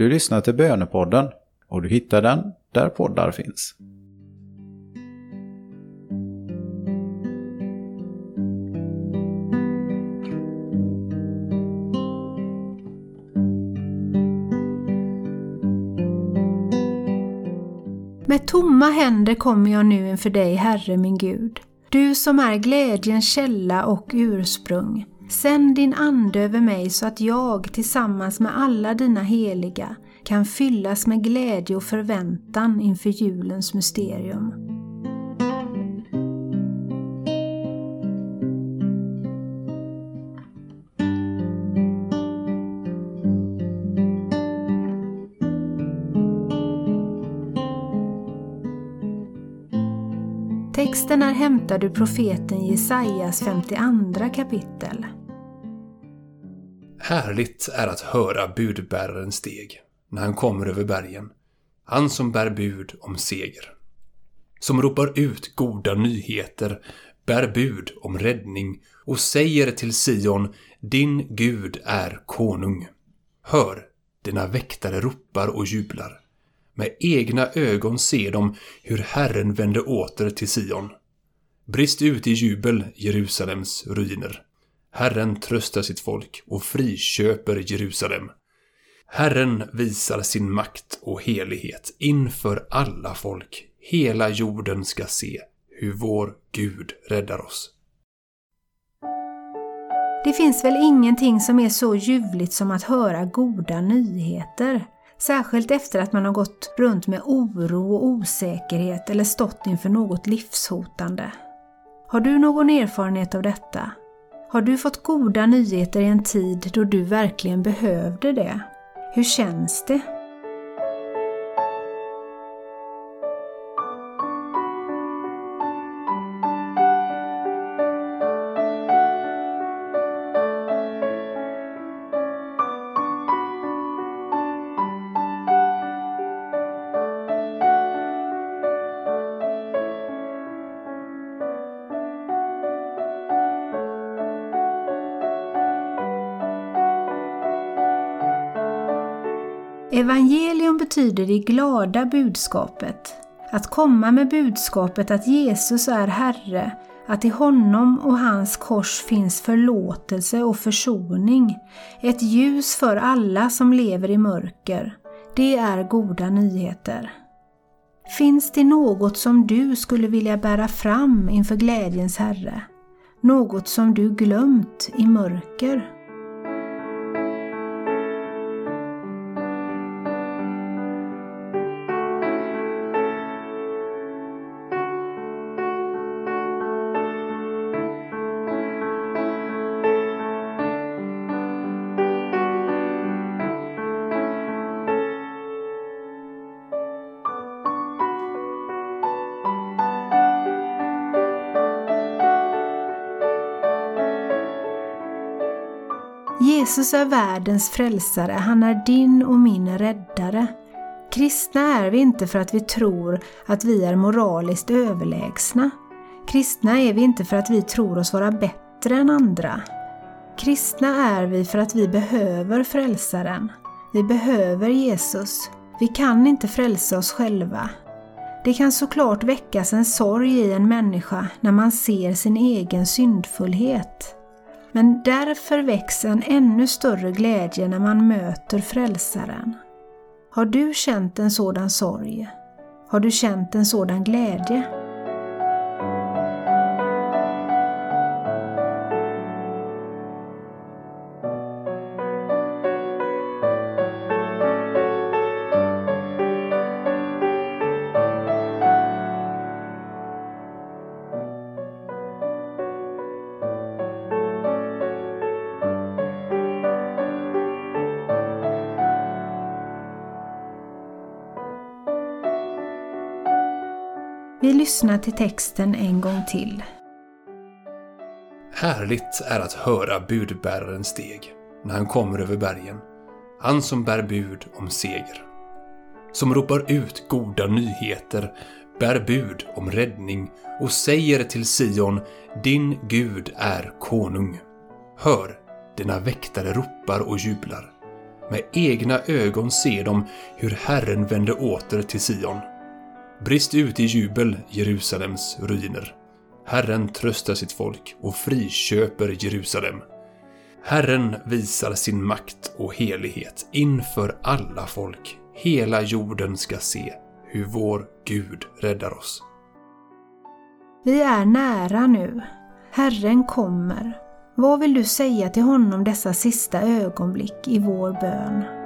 Du lyssnar till Bönepodden och du hittar den där poddar finns. Med tomma händer kommer jag nu inför dig, Herre min Gud. Du som är glädjens källa och ursprung. Sänd din Ande över mig så att jag tillsammans med alla dina heliga kan fyllas med glädje och förväntan inför julens mysterium. Texten är hämtad ur profeten Jesajas 52 kapitel. Härligt är att höra budbärarens steg när han kommer över bergen. Han som bär bud om seger. Som ropar ut goda nyheter, bär bud om räddning och säger till Sion, din Gud är konung. Hör, dina väktare ropar och jublar. Med egna ögon ser de hur Herren vänder åter till Sion. Brist ut i jubel, Jerusalems ruiner. Herren tröstar sitt folk och friköper Jerusalem. Herren visar sin makt och helighet inför alla folk. Hela jorden ska se hur vår Gud räddar oss. Det finns väl ingenting som är så ljuvligt som att höra goda nyheter. Särskilt efter att man har gått runt med oro och osäkerhet eller stått inför något livshotande. Har du någon erfarenhet av detta? Har du fått goda nyheter i en tid då du verkligen behövde det? Hur känns det? Evangelium betyder det glada budskapet. Att komma med budskapet att Jesus är Herre, att i honom och hans kors finns förlåtelse och försoning, ett ljus för alla som lever i mörker. Det är goda nyheter. Finns det något som du skulle vilja bära fram inför glädjens Herre? Något som du glömt i mörker? Jesus är världens frälsare, han är din och min räddare. Kristna är vi inte för att vi tror att vi är moraliskt överlägsna. Kristna är vi inte för att vi tror oss vara bättre än andra. Kristna är vi för att vi behöver frälsaren. Vi behöver Jesus. Vi kan inte frälsa oss själva. Det kan såklart väckas en sorg i en människa när man ser sin egen syndfullhet. Men därför väcks en ännu större glädje när man möter Frälsaren. Har du känt en sådan sorg? Har du känt en sådan glädje? Vi lyssnar till texten en gång till. Härligt är att höra budbärarens steg när han kommer över bergen. Han som bär bud om seger. Som ropar ut goda nyheter, bär bud om räddning och säger till Sion, din Gud är konung. Hör, dina väktare ropar och jublar. Med egna ögon ser de hur Herren vände åter till Sion. Brist ut i jubel, Jerusalems ruiner. Herren tröstar sitt folk och friköper Jerusalem. Herren visar sin makt och helighet inför alla folk. Hela jorden ska se hur vår Gud räddar oss. Vi är nära nu. Herren kommer. Vad vill du säga till honom dessa sista ögonblick i vår bön?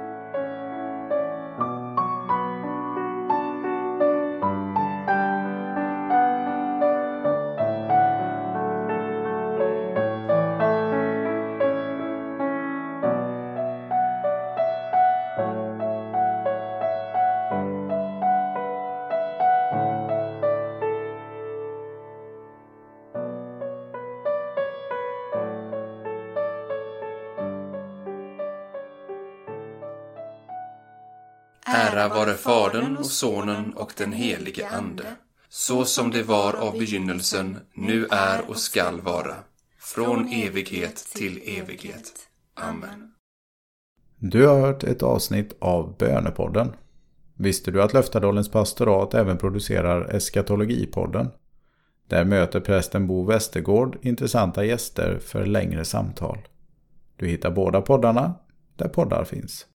Ära vare Fadern och Sonen och den helige Ande, så som det var av begynnelsen, nu är och skall vara, från evighet till evighet. Amen. Du har hört ett avsnitt av Bönepodden. Visste du att Löftadalens pastorat även producerar Eskatologipodden? Där möter prästen Bo Westergård intressanta gäster för längre samtal. Du hittar båda poddarna där poddar finns.